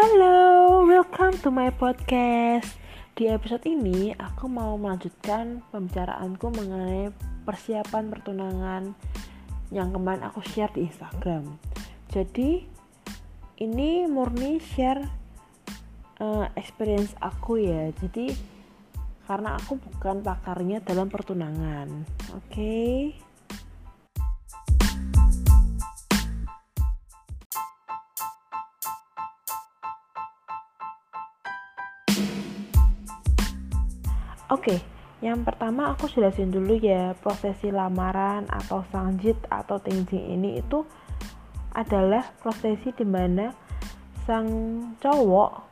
Hello, welcome to my podcast. Di episode ini, aku mau melanjutkan pembicaraanku mengenai persiapan pertunangan yang kemarin aku share di Instagram. Jadi, ini murni share uh, experience aku ya. Jadi, karena aku bukan pakarnya dalam pertunangan. Oke. Okay? Oke, yang pertama aku jelasin dulu ya prosesi lamaran atau sangjit atau tingjing ini itu adalah prosesi di mana sang cowok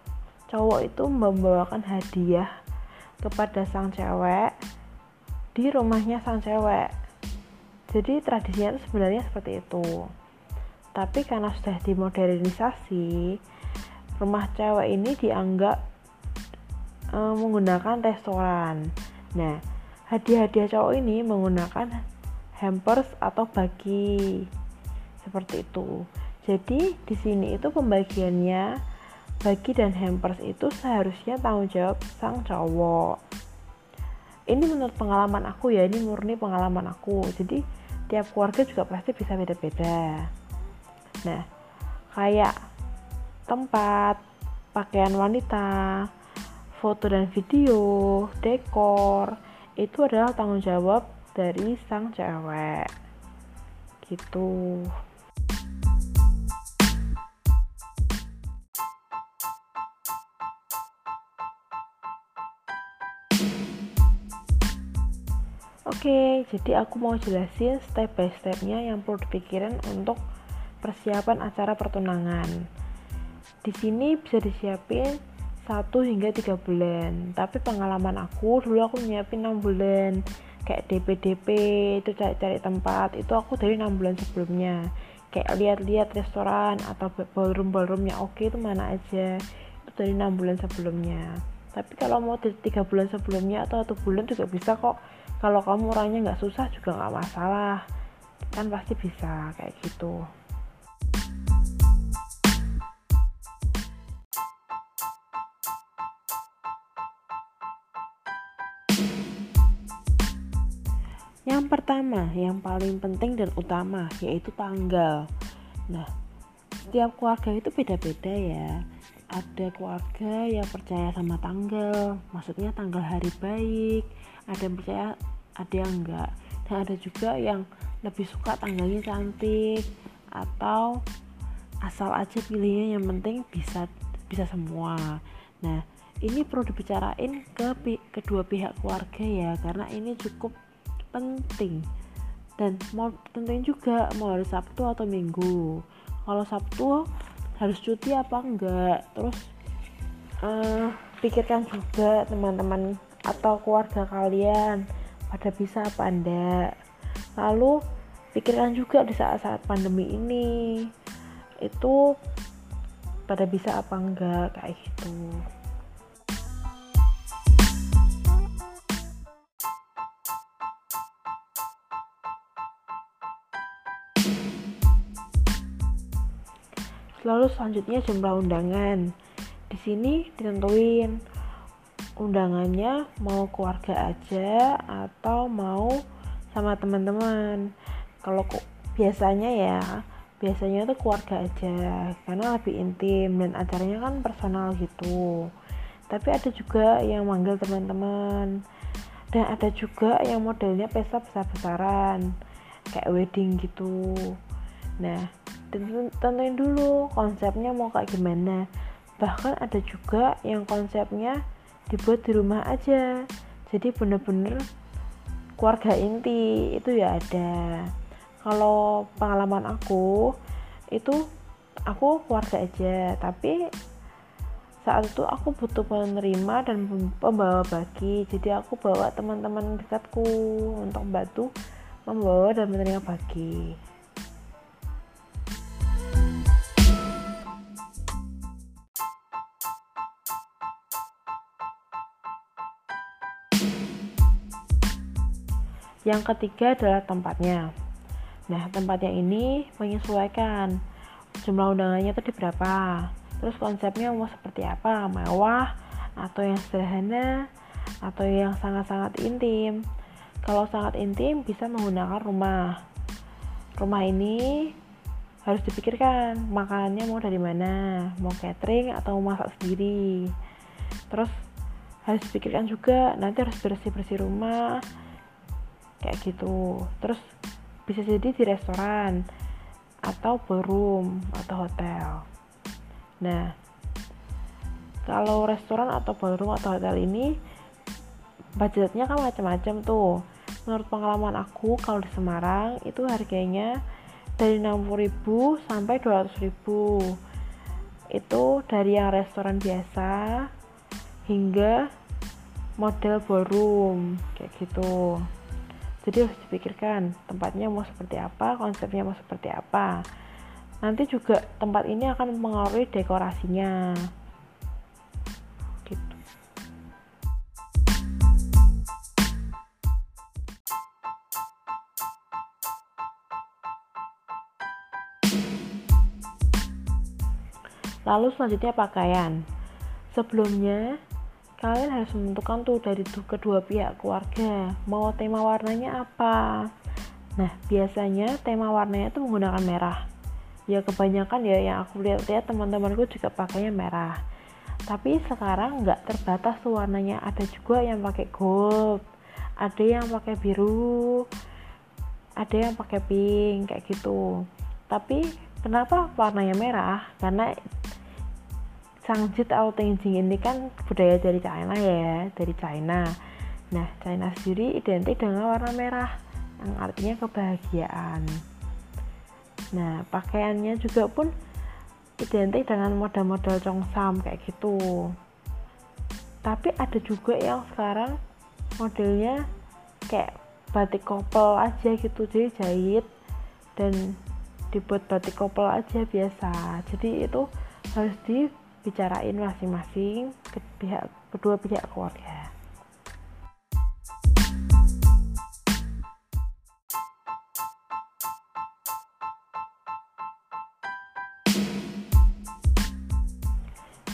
cowok itu membawakan hadiah kepada sang cewek di rumahnya sang cewek. Jadi tradisinya itu sebenarnya seperti itu. Tapi karena sudah dimodernisasi, rumah cewek ini dianggap uh, menggunakan restoran. Nah, hadiah-hadiah cowok ini menggunakan hampers atau bagi seperti itu. Jadi di sini itu pembagiannya bagi dan hampers itu seharusnya tanggung jawab sang cowok. Ini menurut pengalaman aku ya, ini murni pengalaman aku. Jadi tiap keluarga juga pasti bisa beda-beda. Nah, kayak tempat, pakaian wanita, foto dan video, dekor, itu adalah tanggung jawab dari sang cewek. Gitu. Oke, jadi aku mau jelasin step by stepnya yang perlu dipikirin untuk persiapan acara pertunangan. Di sini bisa disiapin 1 hingga 3 bulan. Tapi pengalaman aku dulu aku nyiapin 6 bulan. Kayak DP-DP itu cari-cari tempat itu aku dari 6 bulan sebelumnya. Kayak lihat-lihat restoran atau ballroom-ballroom yang oke itu mana aja. Itu dari 6 bulan sebelumnya. Tapi kalau mau dari 3 bulan sebelumnya atau 1 bulan juga bisa kok. Kalau kamu orangnya nggak susah juga nggak masalah. Kan pasti bisa kayak gitu Yang pertama, yang paling penting dan utama yaitu tanggal. Nah, setiap keluarga itu beda-beda ya. Ada keluarga yang percaya sama tanggal, maksudnya tanggal hari baik. Ada yang percaya, ada yang enggak. Dan ada juga yang lebih suka tanggalnya cantik atau asal aja pilihnya yang penting bisa bisa semua. Nah, ini perlu dibicarain ke kedua pihak keluarga ya karena ini cukup penting. Dan mau tentuin juga mau hari Sabtu atau Minggu. Kalau Sabtu harus cuti apa enggak? Terus uh, pikirkan juga teman-teman atau keluarga kalian pada bisa apa enggak? Lalu pikirkan juga di saat-saat pandemi ini itu pada bisa apa enggak? Kayak gitu Lalu selanjutnya jumlah undangan. Di sini ditentuin undangannya mau keluarga aja atau mau sama teman-teman. Kalau biasanya ya, biasanya tuh keluarga aja karena lebih intim dan acaranya kan personal gitu. Tapi ada juga yang manggil teman-teman dan ada juga yang modelnya pesta besar-besaran kayak wedding gitu. Nah, tentuin dulu konsepnya mau kayak gimana. Bahkan ada juga yang konsepnya dibuat di rumah aja. Jadi bener-bener keluarga inti itu ya ada. Kalau pengalaman aku itu aku keluarga aja. Tapi saat itu aku butuh penerima dan pembawa bagi. Jadi aku bawa teman-teman dekatku untuk bantu membawa dan menerima bagi Yang ketiga adalah tempatnya. Nah, tempatnya ini menyesuaikan. Jumlah undangannya tadi berapa. terus konsepnya mau seperti apa? Mewah? Atau yang sederhana? Atau yang sangat-sangat intim? Kalau sangat intim bisa menggunakan rumah. Rumah ini harus dipikirkan makanannya mau dari mana? Mau catering atau mau masak sendiri? Terus harus dipikirkan juga nanti harus bersih-bersih rumah kayak gitu. Terus bisa jadi di restoran atau ballroom atau hotel. Nah kalau restoran atau ballroom atau hotel ini budgetnya kan macam-macam tuh. Menurut pengalaman aku kalau di Semarang itu harganya dari 60.000 sampai 200.000 itu dari yang restoran biasa hingga model ballroom kayak gitu jadi harus dipikirkan tempatnya mau seperti apa konsepnya mau seperti apa. Nanti juga tempat ini akan mengaruhi dekorasinya. Gitu. Lalu selanjutnya pakaian. Sebelumnya kalian harus menentukan tuh dari tuh kedua pihak keluarga mau tema warnanya apa. Nah biasanya tema warnanya itu menggunakan merah. Ya kebanyakan ya yang aku lihat-lihat teman-temanku juga pakainya merah. Tapi sekarang nggak terbatas tuh warnanya. Ada juga yang pakai gold ada yang pakai biru ada yang pakai pink kayak gitu. Tapi kenapa warnanya merah? Karena Sangjit atau Tengjing ini kan budaya dari China ya, dari China. Nah, China sendiri identik dengan warna merah, yang artinya kebahagiaan. Nah, pakaiannya juga pun identik dengan model-model Chongsam kayak gitu. Tapi ada juga yang sekarang modelnya kayak batik kopel aja gitu, jadi jahit dan dibuat batik kopel aja biasa. Jadi itu harus di bicarain masing-masing ke pihak kedua pihak keluarga.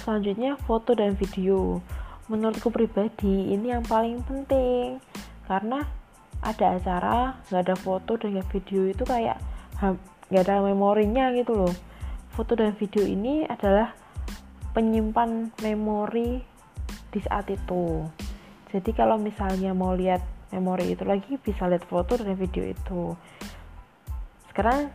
Selanjutnya foto dan video. Menurutku pribadi ini yang paling penting karena ada acara nggak ada foto dan nggak video itu kayak nggak ada memorinya gitu loh. Foto dan video ini adalah penyimpan memori di saat itu. Jadi kalau misalnya mau lihat memori itu lagi bisa lihat foto dan video itu. Sekarang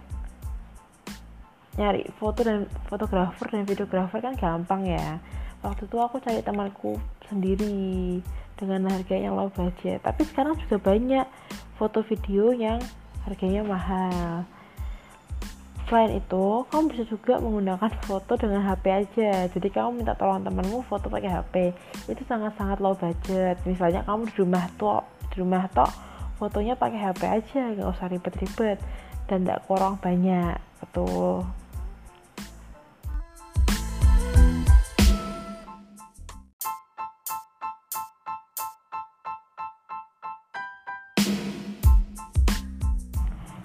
nyari foto dan fotografer dan videografer kan gampang ya. Waktu itu aku cari temanku sendiri dengan harga yang low budget. Tapi sekarang juga banyak foto video yang harganya mahal Selain itu, kamu bisa juga menggunakan foto dengan HP aja. Jadi kamu minta tolong temanmu foto pakai HP. Itu sangat-sangat low budget. Misalnya kamu di rumah tuh, di rumah toh fotonya pakai HP aja, nggak usah ribet-ribet dan tidak kurang banyak. Betul.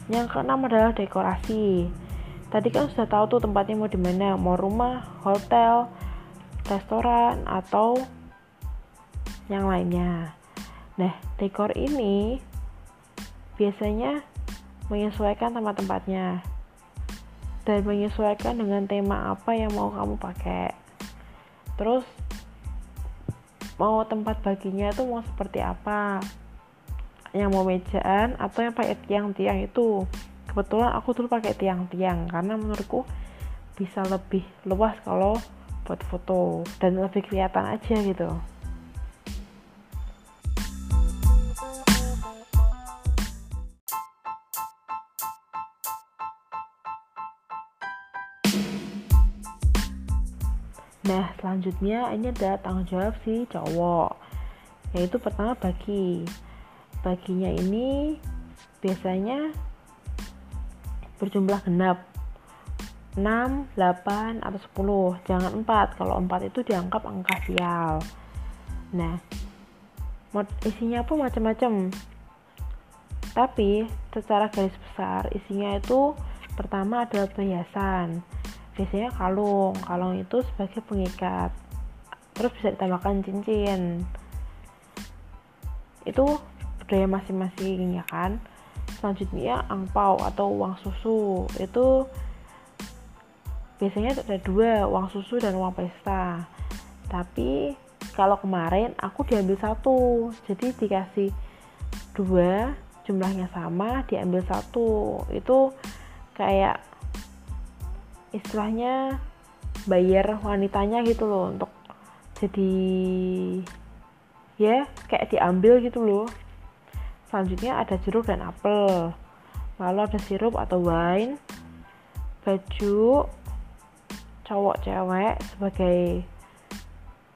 Yang keenam adalah dekorasi tadi kan sudah tahu tuh tempatnya mau di mana. Mau rumah hotel restoran atau yang lainnya. Nah dekor ini biasanya menyesuaikan tempat-tempatnya dan menyesuaikan dengan tema apa yang mau kamu pakai. Terus mau tempat baginya itu mau seperti apa? Yang mau mejaan atau yang pakai tiang-tiang itu kebetulan aku dulu pakai tiang-tiang karena menurutku bisa lebih luas kalau buat foto dan lebih kelihatan aja gitu Nah, selanjutnya ini ada tanggung jawab si cowok. Yaitu pertama bagi. Baginya ini biasanya berjumlah genap. 6, 8, atau 10 jangan 4 kalau 4 itu dianggap angka sial. Nah isinya pun macam-macam. Tapi secara garis besar isinya itu pertama adalah perhiasan biasanya kalung. Kalung itu sebagai pengikat. Terus bisa ditambahkan cincin. Itu budaya masing-masing ya kan selanjutnya angpau atau uang susu. Itu biasanya ada dua uang susu dan uang pesta. Tapi kalau kemarin aku diambil satu. Jadi dikasih dua jumlahnya sama diambil satu. Itu kayak istilahnya bayar wanitanya gitu loh untuk jadi ya kayak diambil gitu loh selanjutnya ada jeruk dan apel. Lalu ada sirup atau wine baju cowok cewek sebagai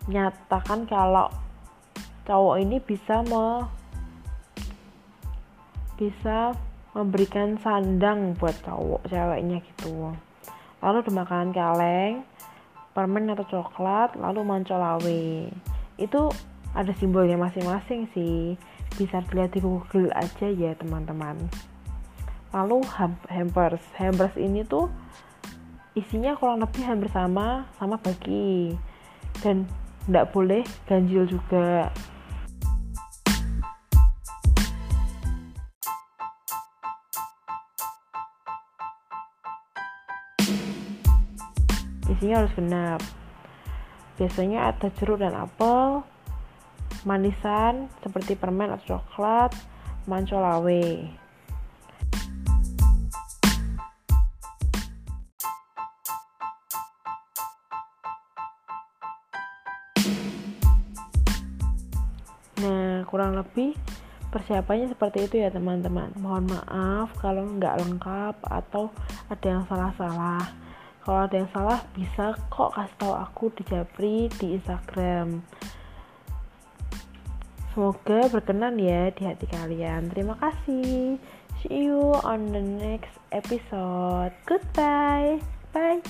nyatakan kalau cowok ini bisa me bisa memberikan sandang buat cowok ceweknya gitu. Lalu ada makanan kaleng permen atau coklat lalu mancolawe itu ada simbolnya masing-masing sih bisa dilihat di Google aja ya teman-teman. Lalu hampers. Hampers ini tuh isinya kurang lebih hampir sama sama bagi. Dan tidak boleh ganjil juga. Isinya harus genap. Biasanya ada jeruk dan apel manisan seperti permen atau coklat, mancolawe. Nah, kurang lebih persiapannya seperti itu ya teman-teman. Mohon maaf kalau nggak lengkap atau ada yang salah-salah. Kalau ada yang salah bisa kok kasih tahu aku di Japri di Instagram. Semoga berkenan ya di hati kalian. Terima kasih. See you on the next episode. Goodbye. Bye.